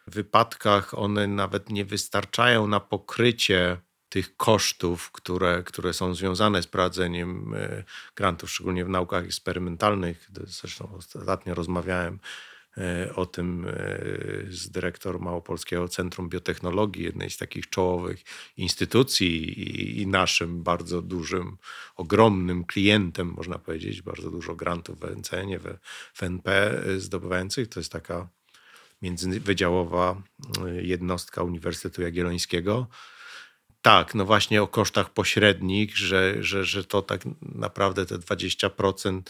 wypadkach, one nawet nie wystarczają na pokrycie tych kosztów, które, które są związane z prowadzeniem e, grantów, szczególnie w naukach eksperymentalnych. Zresztą ostatnio rozmawiałem o tym e, z dyrektor Małopolskiego Centrum Biotechnologii, jednej z takich czołowych instytucji i, naszym bardzo dużym, ogromnym klientem, można powiedzieć, bardzo dużo grantów w NCN, w, w NP zdobywających. To jest taka międzywydziałowa jednostka Uniwersytetu Jagiellońskiego tak, no właśnie o kosztach pośrednich, że, że, że to tak naprawdę te 20%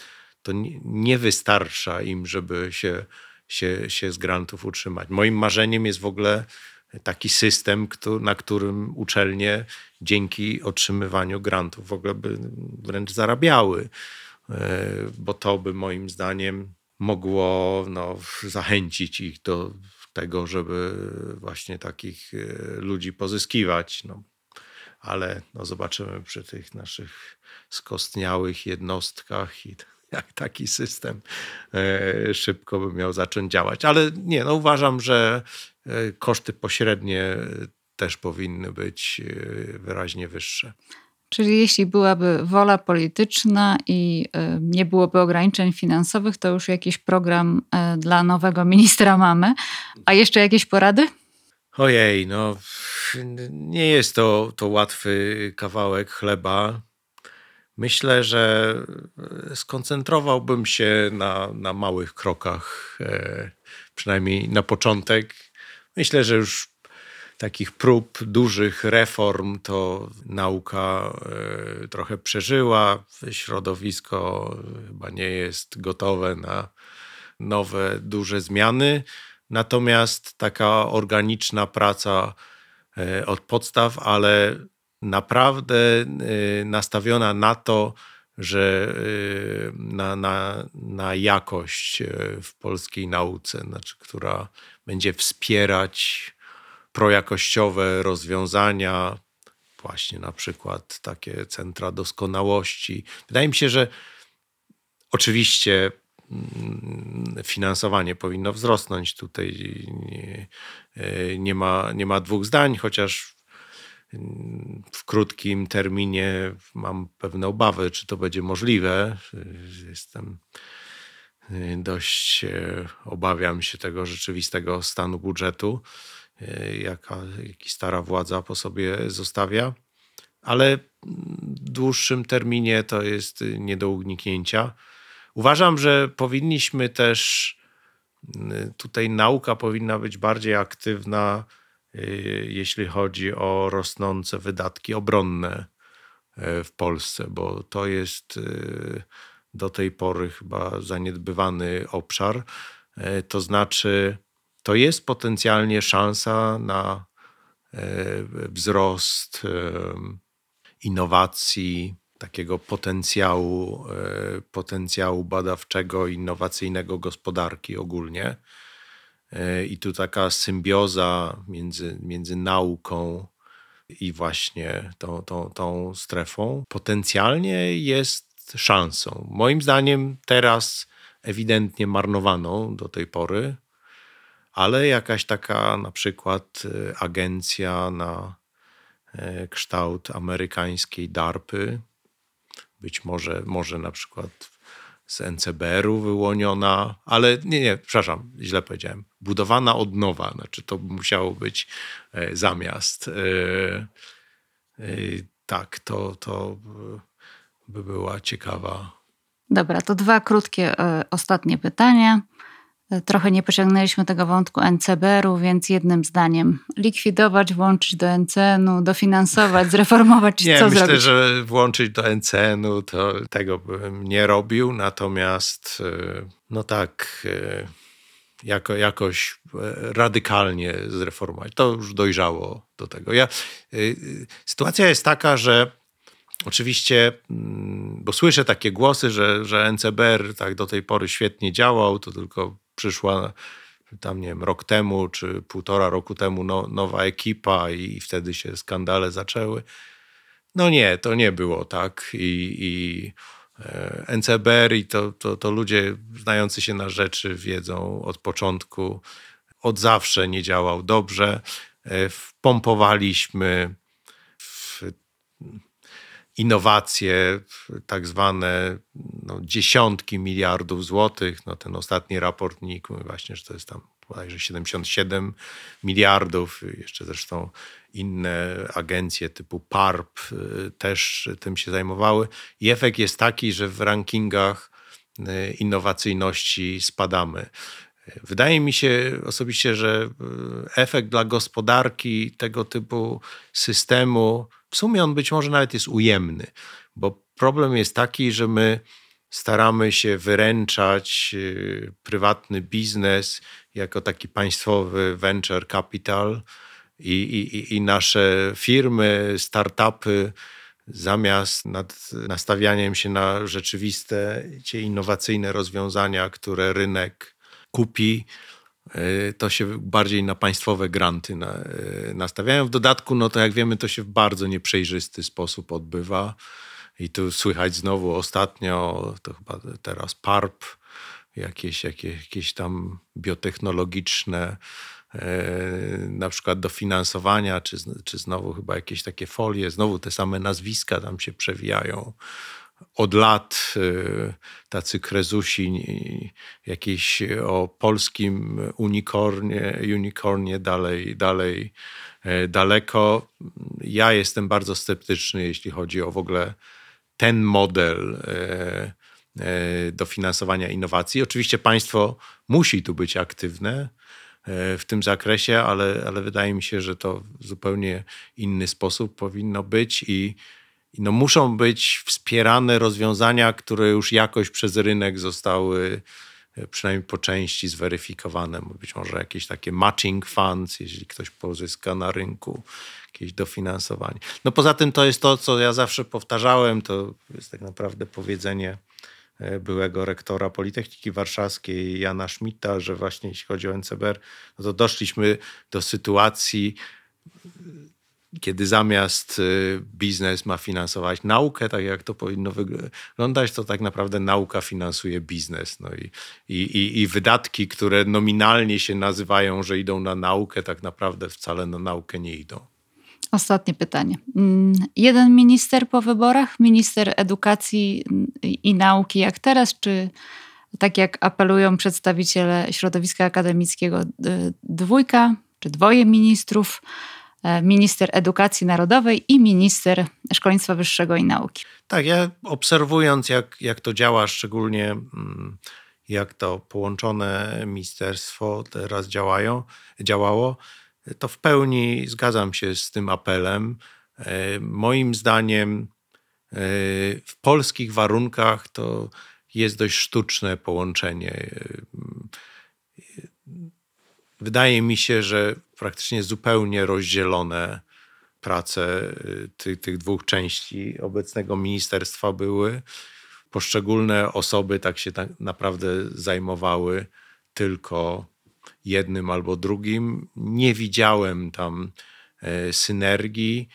to nie, nie wystarcza im, żeby się, się, się z grantów utrzymać. Moim marzeniem jest w ogóle taki system, na którym uczelnie dzięki otrzymywaniu grantów w ogóle by wręcz zarabiały, e, bo to by moim zdaniem mogło no, zachęcić ich do tego, żeby właśnie takich e, ludzi pozyskiwać. No, ale no zobaczymy przy tych naszych skostniałych jednostkach i jak taki system e, szybko by miał zacząć działać. Ale nie, no uważam, że e, koszty pośrednie też powinny być e, wyraźnie wyższe. Czyli jeśli byłaby wola polityczna i nie byłoby ograniczeń finansowych, to już jakiś program dla nowego ministra mamy. A jeszcze jakieś porady? Ojej, no nie jest to, to łatwy kawałek chleba. Myślę, że skoncentrowałbym się na, na małych krokach, e, przynajmniej na początek. Myślę, że już takich prób dużych reform to nauka e, trochę przeżyła. Środowisko chyba nie jest gotowe na nowe, duże zmiany. Natomiast taka organiczna praca e, od podstaw, ale naprawdę e, nastawiona na to, że e, na, na, na jakość w polskiej nauce, znaczy, która będzie wspierać projakościowe rozwiązania, właśnie na przykład takie centra doskonałości. Wydaje mi się, że oczywiście Mm, finansowanie powinno wzrosnąć. Tutaj nie, ma, nie ma dwóch zdań, chociaż w krótkim terminie mam pewne obawy, czy to będzie możliwe. Jestem e, dość e, obawiam się tego rzeczywistego stanu budżetu, jaka, jaki stara władza po sobie zostawia, ale w dłuższym terminie to jest nie do uniknięcia. Uważam, że powinniśmy też, y, tutaj nauka powinna być bardziej aktywna, y, jeśli chodzi o rosnące wydatki obronne y, w Polsce, bo to jest do tej pory chyba zaniedbywany obszar. To znaczy, to jest potencjalnie szansa na wzrost innowacji, takiego potencjału, potencjału badawczego, innowacyjnego gospodarki ogólnie. E, I tu taka symbioza między, między nauką i właśnie tą, tą, tą strefą potencjalnie jest szansą. Moim zdaniem teraz ewidentnie marnowaną do tej pory, ale jakaś taka na przykład e, agencja na kształt amerykańskiej DARPy, być może, może na przykład z NCBR-u wyłoniona, ale nie, nie, przepraszam, źle powiedziałem. Budowana od nowa, znaczy to musiało być e, zamiast. E, e, tak, to, to by była ciekawa. Dobra, to dwa krótkie ostatnie pytania. Trochę nie pociągnęliśmy tego wątku NCBR-u, więc jednym zdaniem likwidować, włączyć do NCN-u, dofinansować, zreformować, nie, co myślę, zrobić? że włączyć do NCN-u to tego bym nie robił, natomiast e, no tak e, jako, jakoś e, radykalnie zreformować. To już dojrzało do tego. Ja, sytuacja jest taka, że Oczywiście, mm, bo słyszę takie głosy, że, że NCBR tak do tej pory świetnie działał, to tylko przyszła tam, nie wiem, rok temu czy półtora roku temu no, nowa ekipa i wtedy się skandale zaczęły. No nie, to nie było tak. I, i e, to, to, to ludzie znający się na rzeczy wiedzą od początku, od zawsze nie działał dobrze. E, wpompowaliśmy w innowacje, tak zwane no, dziesiątki miliardów złotych. No, ten ostatni raport NIK mówi właśnie, że to jest tam bodajże 77 miliardów. Jeszcze zresztą inne agencje typu PARP y, też tym się zajmowały. I efekt jest taki, że w rankingach y, innowacyjności spadamy. Wydaje mi się osobiście, że y, efekt dla gospodarki tego typu systemu w sumie on być może nawet jest ujemny, bo problem jest taki, że my staramy się wyręczać y, prywatny biznes jako taki państwowy venture capital i, i, i nasze firmy, startupy zamiast nad nastawianiem się na rzeczywiste, innowacyjne rozwiązania, które rynek kupi, to się bardziej na państwowe granty na, e, nastawiają. W dodatku, no to jak wiemy, to się w bardzo nieprzejrzysty sposób odbywa. I tu słychać znowu ostatnio, to chyba teraz PARP, jakieś, jakieś, jakieś tam biotechnologiczne e, na przykład dofinansowania, czy, czy znowu chyba jakieś takie folie, znowu te same nazwiska tam się przewijają od lat y, tacy krezusi jakieś o polskim unikornie, unikornie dalej, dalej e, daleko. Ja jestem bardzo sceptyczny, jeśli chodzi o w ogóle ten model e, e, dofinansowania innowacji. Oczywiście państwo musi tu być aktywne w tym zakresie, ale, ale wydaje mi się, że to w zupełnie inny sposób powinno być i no muszą być wspierane rozwiązania, które już jakoś przez rynek zostały e, przynajmniej po części zweryfikowane. Być może jakieś takie matching funds, jeśli ktoś pozyska na rynku jakieś dofinansowanie. No poza tym to jest to, co ja zawsze powtarzałem, to jest tak naprawdę powiedzenie e, byłego rektora Politechniki Warszawskiej Jana Schmidta, że właśnie jeśli chodzi o NCBR, no to doszliśmy do sytuacji kiedy zamiast y, biznes ma finansować naukę, tak jak to powinno wyglądać, to tak naprawdę nauka finansuje biznes. No i, i, i wydatki, które nominalnie się nazywają, że idą na naukę, tak naprawdę wcale na naukę nie idą. Ostatnie pytanie. Mm, jeden minister po wyborach, minister edukacji i nauki jak teraz, czy tak jak apelują przedstawiciele środowiska akademickiego, dwójka czy dwoje ministrów? E, minister edukacji narodowej i minister szkolnictwa wyższego i nauki. Tak, ja obserwując, jak, jak to działa, szczególnie mm, jak to połączone ministerstwo teraz działają, działało, to w pełni zgadzam się z tym apelem. E, moim zdaniem e, w polskich warunkach to jest dość sztuczne połączenie Wydaje mi się, że praktycznie zupełnie rozdzielone prace y, tych, tych dwóch części obecnego ministerstwa były. Poszczególne osoby tak się tak naprawdę zajmowały tylko jednym albo drugim. Nie widziałem tam e, synergii.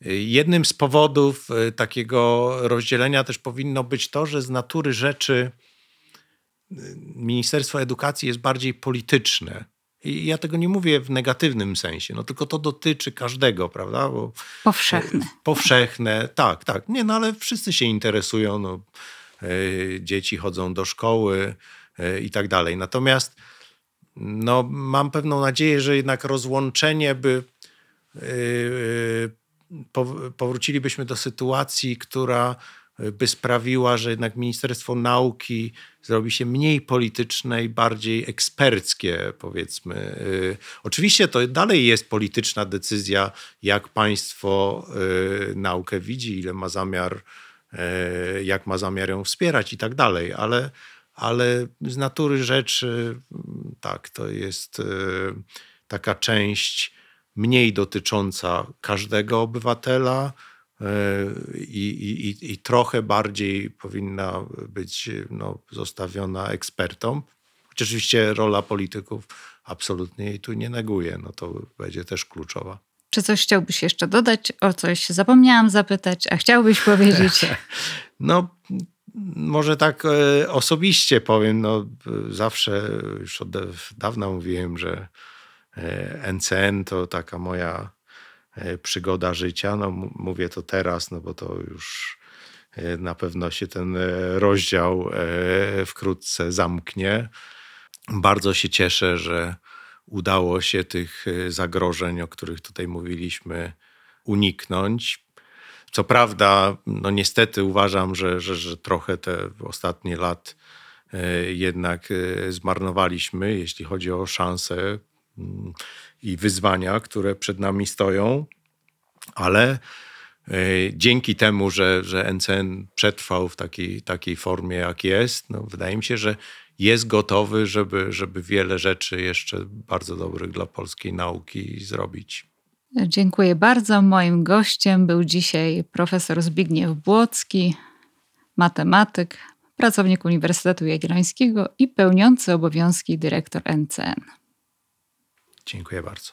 Jednym z powodów e, takiego rozdzielenia też powinno być to, że z natury rzeczy Ministerstwo Edukacji jest bardziej polityczne I ja tego nie mówię w negatywnym sensie, no tylko to dotyczy każdego, prawda? Bo, powszechne. Powszechne, tak, tak. Nie, no ale wszyscy się interesują, no, dzieci chodzą do szkoły i tak dalej. Natomiast no, mam pewną nadzieję, że jednak rozłączenie by powrócilibyśmy do sytuacji, która by sprawiła, że jednak Ministerstwo Nauki zrobi się mniej polityczne i bardziej eksperckie, powiedzmy. Oczywiście to dalej jest polityczna decyzja, jak państwo naukę widzi, ile ma zamiar, jak ma zamiar ją wspierać i tak dalej, ale, ale z natury rzeczy tak, to jest taka część mniej dotycząca każdego obywatela i, i, i trochę bardziej powinna być no, zostawiona ekspertom. Chociaż oczywiście rola polityków absolutnie jej tu nie neguje, no to będzie też kluczowa. Czy coś chciałbyś jeszcze dodać? O coś zapomniałam zapytać, a chciałbyś powiedzieć? <laughs> no, może tak e, osobiście powiem, no, zawsze już od dawna mówiłem, że NCN e, to taka moja przygoda życia. No, mówię to teraz, no bo to już e, na pewno się ten rozdział wkrótce zamknie. Bardzo się cieszę, że udało się tych zagrożeń, o których tutaj mówiliśmy, uniknąć. Co prawda, no niestety uważam, że, że, że trochę te ostatnie lat jednak zmarnowaliśmy, jeśli chodzi o szanse, i wyzwania, które przed nami stoją, ale e, dzięki temu, że, że NCN przetrwał w takiej, takiej formie, jak jest, no wydaje mi się, że jest gotowy, żeby, żeby wiele rzeczy jeszcze bardzo dobrych dla polskiej nauki zrobić. Dziękuję bardzo. Moim gościem był dzisiaj profesor Zbigniew Błocki, matematyk, pracownik Uniwersytetu Jagiellońskiego i pełniący obowiązki dyrektor NCN. Dziękuję bardzo.